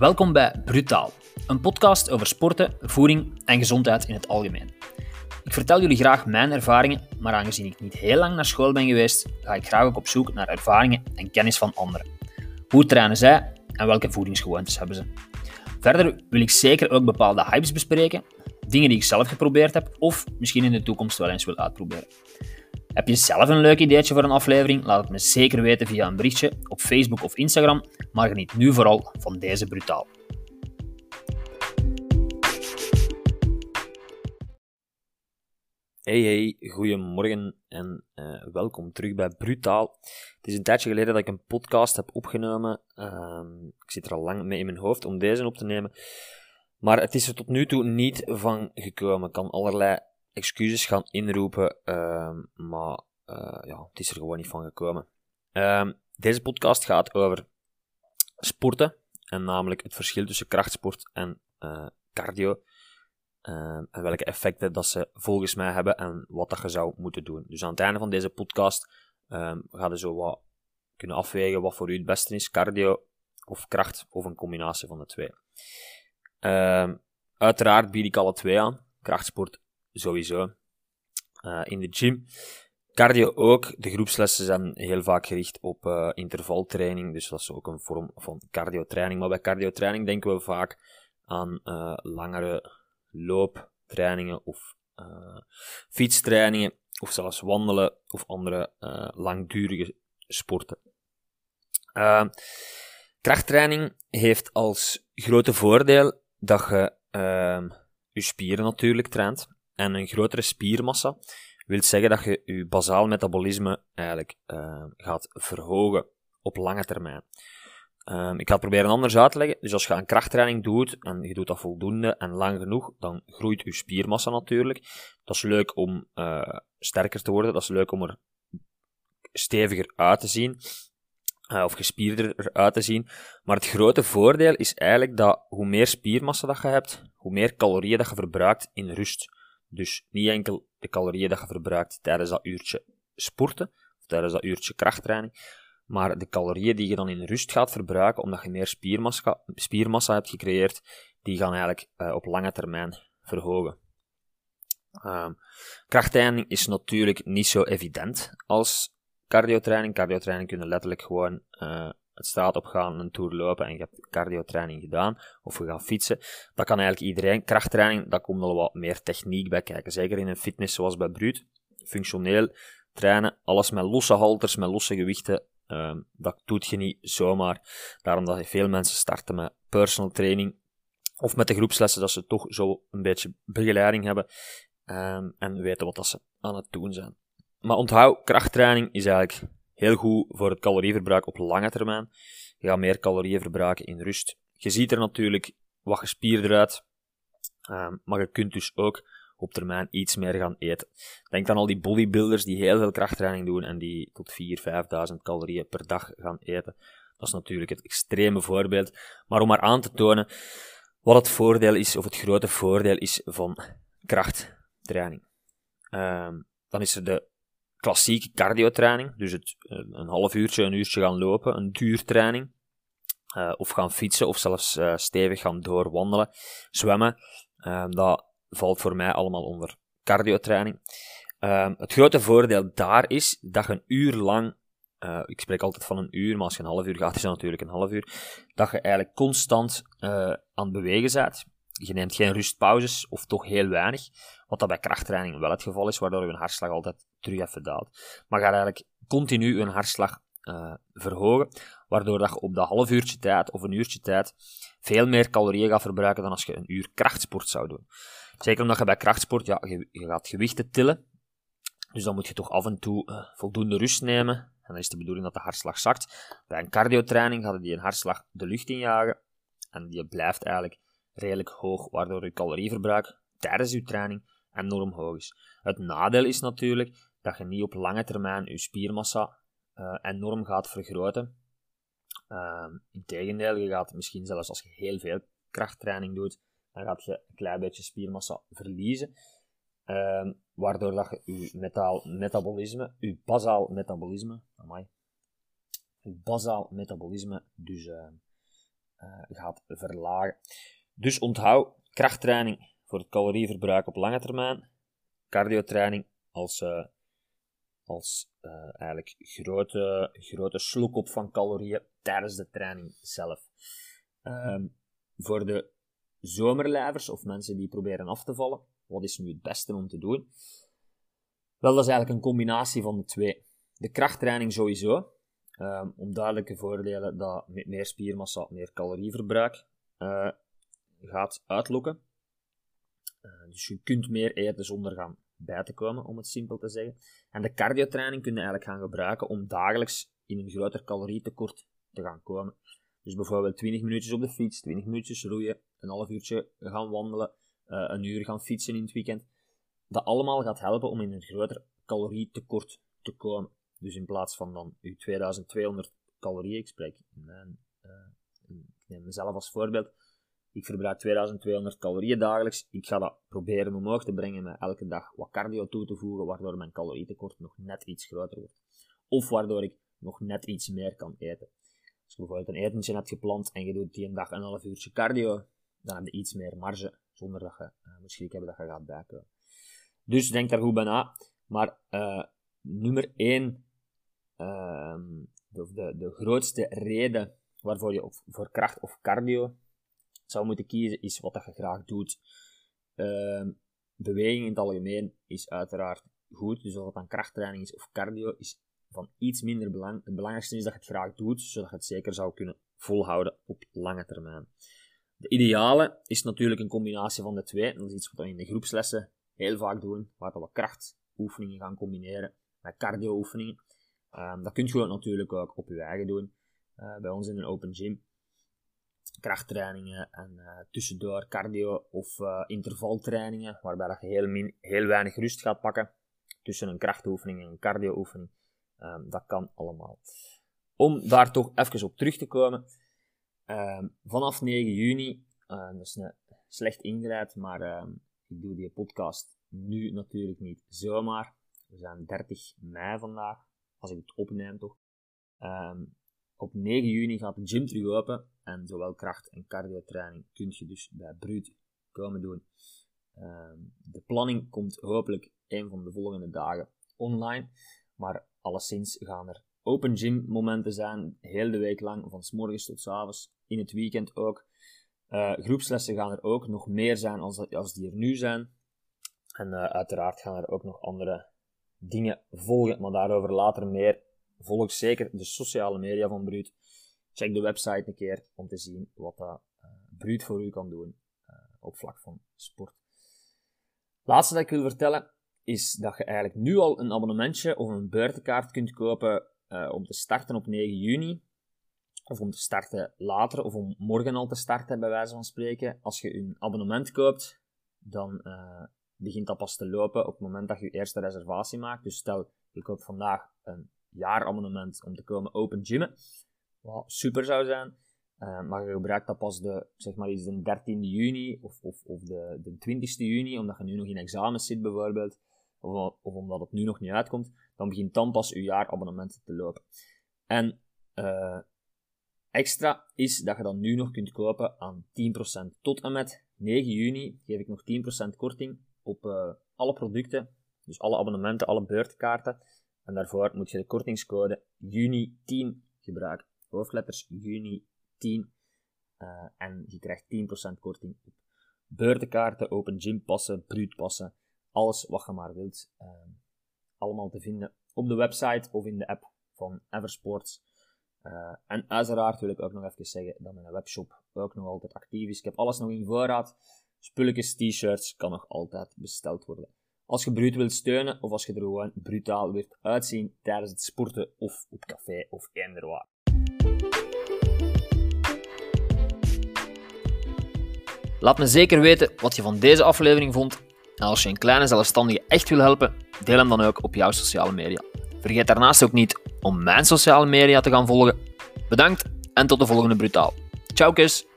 Welkom bij Brutaal, een podcast over sporten, voeding en gezondheid in het algemeen. Ik vertel jullie graag mijn ervaringen, maar aangezien ik niet heel lang naar school ben geweest, ga ik graag ook op zoek naar ervaringen en kennis van anderen. Hoe trainen zij en welke voedingsgewoontes hebben ze? Verder wil ik zeker ook bepaalde hypes bespreken, dingen die ik zelf geprobeerd heb of misschien in de toekomst wel eens wil uitproberen. Heb je zelf een leuk ideetje voor een aflevering? Laat het me zeker weten via een berichtje op Facebook of Instagram, maar geniet nu vooral van deze brutaal. Hey hey, goedemorgen en uh, welkom terug bij Brutaal. Het is een tijdje geleden dat ik een podcast heb opgenomen. Uh, ik zit er al lang mee in mijn hoofd om deze op te nemen. Maar het is er tot nu toe niet van gekomen. Ik kan allerlei excuses gaan inroepen, uh, maar uh, ja, het is er gewoon niet van gekomen. Ehm, deze podcast gaat over sporten, en namelijk het verschil tussen krachtsport en uh, cardio. Uh, en welke effecten dat ze volgens mij hebben en wat dat je zou moeten doen. Dus aan het einde van deze podcast um, ga je zo wat kunnen afwegen wat voor u het beste is: cardio of kracht of een combinatie van de twee. Uiteraard bied ik alle twee aan: krachtsport sowieso. Uh, in de gym. Cardio ook. De groepslessen zijn heel vaak gericht op uh, intervaltraining, dus dat is ook een vorm van cardiotraining. Maar bij cardiotraining denken we vaak aan uh, langere looptrainingen of fietstrainingen of zelfs wandelen of andere langdurige sporten. Krachttraining heeft als grote voordeel dat je je spieren natuurlijk traint en een grotere spiermassa wil zeggen dat je je bazaal metabolisme eigenlijk gaat verhogen op lange termijn. Um, ik ga het proberen anders uit te leggen. Dus als je een krachttraining doet, en je doet dat voldoende en lang genoeg, dan groeit je spiermassa natuurlijk. Dat is leuk om uh, sterker te worden, dat is leuk om er steviger uit te zien, uh, of gespierder eruit te zien. Maar het grote voordeel is eigenlijk dat hoe meer spiermassa dat je hebt, hoe meer calorieën dat je verbruikt in rust. Dus niet enkel de calorieën dat je verbruikt tijdens dat uurtje sporten, of tijdens dat uurtje krachttraining, maar de calorieën die je dan in rust gaat verbruiken, omdat je meer spiermassa, spiermassa hebt gecreëerd, die gaan eigenlijk uh, op lange termijn verhogen. Um, krachttraining is natuurlijk niet zo evident als cardiotraining. Cardiotraining kunnen letterlijk gewoon uh, het straat op gaan, een tour lopen en je hebt cardiotraining gedaan, of we gaan fietsen. Dat kan eigenlijk iedereen. Krachttraining, daar komt al wat meer techniek bij kijken. Zeker in een fitness zoals bij Bruut. Functioneel trainen, alles met losse halters, met losse gewichten, Um, dat doet je niet zomaar. Daarom dat veel mensen starten met personal training of met de groepslessen, dat ze toch zo een beetje begeleiding hebben um, en weten wat dat ze aan het doen zijn. Maar onthoud, krachttraining is eigenlijk heel goed voor het calorieverbruik op lange termijn. Je gaat meer calorieën verbruiken in rust. Je ziet er natuurlijk wat gespierder uit, um, maar je kunt dus ook op termijn iets meer gaan eten. Denk aan al die bodybuilders die heel veel krachttraining doen en die tot 4.000, 5.000 calorieën per dag gaan eten. Dat is natuurlijk het extreme voorbeeld. Maar om maar aan te tonen wat het voordeel is, of het grote voordeel is van krachttraining. Um, dan is er de klassieke cardiotraining, dus het, eh, een half uurtje, een uurtje gaan lopen, een duurtraining. Uh, of gaan fietsen, of zelfs uh, stevig gaan doorwandelen, zwemmen. Dat valt voor mij allemaal onder cardiotraining. Um, het grote voordeel daar is dat je een uur lang, ik spreek altijd van een uur, maar als je een half uur gaat, is dat natuurlijk een half uur, dat je eigenlijk constant aan het bewegen bent. Je neemt geen rustpauzes, of toch heel weinig, wat dat bij krachttraining wel het geval is, waardoor je hartslag altijd terug even daalt. Maar gaat eigenlijk continu je hartslag uh, verhogen, waardoor dat je op dat half uurtje tijd of een uurtje tijd veel meer calorieën gaat verbruiken dan als je een uur krachtsport zou doen. Zeker omdat je bij krachtsport, ja, je, gaat gewichten tillen. Dus dan moet je toch af en toe uh, voldoende rust nemen. En dan is de bedoeling dat de hartslag zakt. Bij een cardiotraining gaat die een hartslag de lucht injagen. En die blijft eigenlijk redelijk hoog, waardoor je calorieverbruik tijdens je training enorm hoog is. Het nadeel is natuurlijk dat je niet op lange termijn je spiermassa uh, enorm gaat vergroten. Uh, Integendeel, je gaat misschien zelfs als je heel veel krachttraining doet, dan gaat je een klein beetje spiermassa verliezen. Uh, waardoor dat je je metaal metabolisme, je basaal metabolisme, amai, je basaal metabolisme dus uh, gaat verlagen. Dus onthoud krachttraining voor het calorieverbruik op lange termijn, cardiotraining als, als eigenlijk grote, grote slok op van calorieën tijdens de training zelf. Ehm, voor de zomerlijvers of mensen die proberen af te vallen, wat is nu het beste om te doen? Wel, dat is eigenlijk een combinatie van de twee. De krachttraining sowieso, um, om duidelijke voordelen dat met meer spiermassa meer calorieverbruik uh, gaat uitlokken. Uh, dus je kunt meer eten zonder gaan bij te komen, om het simpel te zeggen. En de cardiotraining kun je eigenlijk gaan gebruiken om dagelijks in een groter calorietekort te gaan komen. Dus bijvoorbeeld 20 minuutjes op de fiets, 20 minuutjes roeien, een half uurtje gaan wandelen, uh, een uur gaan fietsen in het weekend. Dat allemaal gaat helpen om in een groter calorietekort te komen. Dus in plaats van dan uw 2200 calorieën, ik spreek uh, ik neem mezelf als voorbeeld, ik verbruik 2200 calorieën dagelijks. Ik ga dat proberen omhoog te brengen met elke dag wat cardio toe te voegen, waardoor mijn calorietekort nog net iets groter wordt. Of waardoor ik nog net iets meer kan eten. Als je bijvoorbeeld een etentje hebt gepland en je doet die een dag een half uurtje cardio, dan heb je iets meer marge, zonder dat je uh, moet schrik hebben dat je gaat bijkomen. Dus denk daar goed bij na. Maar uh, nummer 1, uh, ehm, de, de, de grootste reden waarvoor je voor kracht of cardio zou moeten kiezen, is wat dat je graag doet. Uh, beweging in het algemeen is uiteraard goed. Dus of het dan krachttraining is of cardio, is van iets minder belang. Het belangrijkste is dat je het graag doet, zodat je het zeker zou kunnen volhouden op lange termijn. De ideale is natuurlijk een combinatie van de twee. Dat is iets wat we in de groepslessen heel vaak doen, waar we krachtoefeningen gaan combineren met cardio-oefeningen. Um, dat kun je natuurlijk ook op je eigen doen. Uh, bij ons in een open gym. Krachttrainingen en uh, tussendoor cardio of uh, intervaltrainingen, waarbij je heel, heel weinig rust gaat pakken tussen een krachtoefening en een cardio-oefening. Um, dat kan allemaal. Om daar toch even op terug te komen. Um, vanaf 9 juni, uh, dat is een slecht ingeleid, maar ik doe die podcast nu natuurlijk niet zomaar. We zijn 30 mei vandaag, als ik het opneem toch. Um, op 9 juni gaat de gym terug open en zowel kracht- en cardiotraining kun je dus bij Bruut komen doen. de planning komt hopelijk een van de volgende dagen online. Maar alleszins gaan er open gym momenten zijn, heel de week lang, van s morgens tot s avonds, in het weekend ook. Uh, groepslessen gaan er ook nog meer zijn als, als die er nu zijn. En uh, uiteraard gaan er ook nog andere dingen volgen, maar daarover later meer. Volg zeker de sociale media van Bruut. Check de website een keer om te zien wat dat uh, Bruut voor u kan doen op vlak van sport. Laatste dat ik wil vertellen is dat je eigenlijk nu al een abonnementje of een beurtenkaart kunt kopen uh, om te starten op 9 juni. Of om te starten later, of om morgen al te starten, bij wijze van spreken. Als je een abonnement koopt, dan begint dat pas te lopen op het moment dat je je eerste reservatie maakt. Dus stel, je koopt vandaag een jaarabonnement om te komen open gymmen. Wat super zou zijn. Uh, maar je gebruikt dat pas de, zeg maar iets de 13e juni of, of, of de, de 20e juni, omdat je nu nog in examens zit bijvoorbeeld of, of omdat het nu nog niet uitkomt, dan begint dan pas uw jaarabonnement te lopen. En uh, extra is dat je dan nu nog kunt kopen aan 10%. Tot en met 9 juni geef ik nog 10% korting op uh, alle producten, dus alle abonnementen, alle beurtkaarten. En daarvoor moet je de kortingscode juni10 gebruiken. Hoofdletters juni10. Uh, en je krijgt 10% korting op beurtenkaarten, open gym passen, bruutpassen alles wat je maar wilt. Uh, allemaal te vinden op de website of in de app van Eversports. Uh, en uiteraard wil ik ook nog even zeggen dat mijn webshop ook nog altijd actief is. Ik heb alles nog in voorraad. Spulletjes, t-shirts kan nog altijd besteld worden. Als je bruut wilt steunen of als je er gewoon brutaal wilt uitzien tijdens het sporten of op café of eender waar. Laat me zeker weten wat je van deze aflevering vond en als je een kleine zelfstandige echt wil helpen, deel hem dan ook op jouw sociale media. Vergeet daarnaast ook niet om mijn sociale media te gaan volgen. Bedankt en tot de volgende Brutaal. Ciao kus!